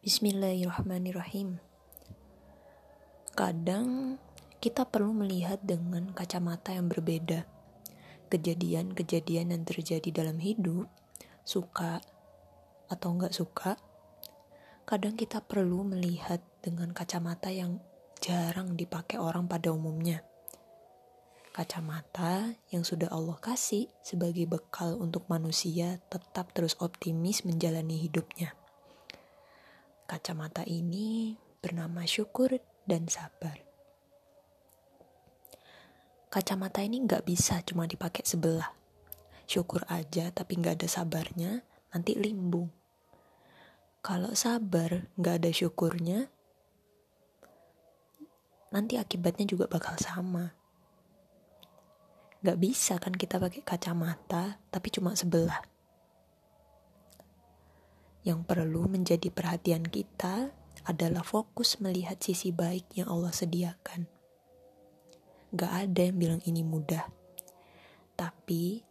Bismillahirrahmanirrahim. Kadang kita perlu melihat dengan kacamata yang berbeda. Kejadian-kejadian yang terjadi dalam hidup, suka atau enggak suka, kadang kita perlu melihat dengan kacamata yang jarang dipakai orang pada umumnya. Kacamata yang sudah Allah kasih sebagai bekal untuk manusia tetap terus optimis menjalani hidupnya. Kacamata ini bernama syukur dan sabar. Kacamata ini nggak bisa cuma dipakai sebelah. Syukur aja tapi nggak ada sabarnya, nanti limbung. Kalau sabar nggak ada syukurnya, nanti akibatnya juga bakal sama. Gak bisa kan kita pakai kacamata, tapi cuma sebelah. Yang perlu menjadi perhatian kita adalah fokus melihat sisi baik yang Allah sediakan. Gak ada yang bilang ini mudah. Tapi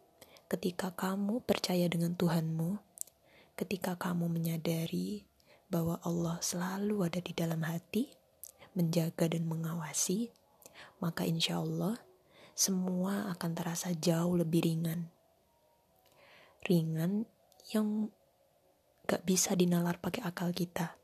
ketika kamu percaya dengan Tuhanmu, ketika kamu menyadari bahwa Allah selalu ada di dalam hati, menjaga dan mengawasi, maka insya Allah semua akan terasa jauh lebih ringan. Ringan yang gak bisa dinalar pakai akal kita.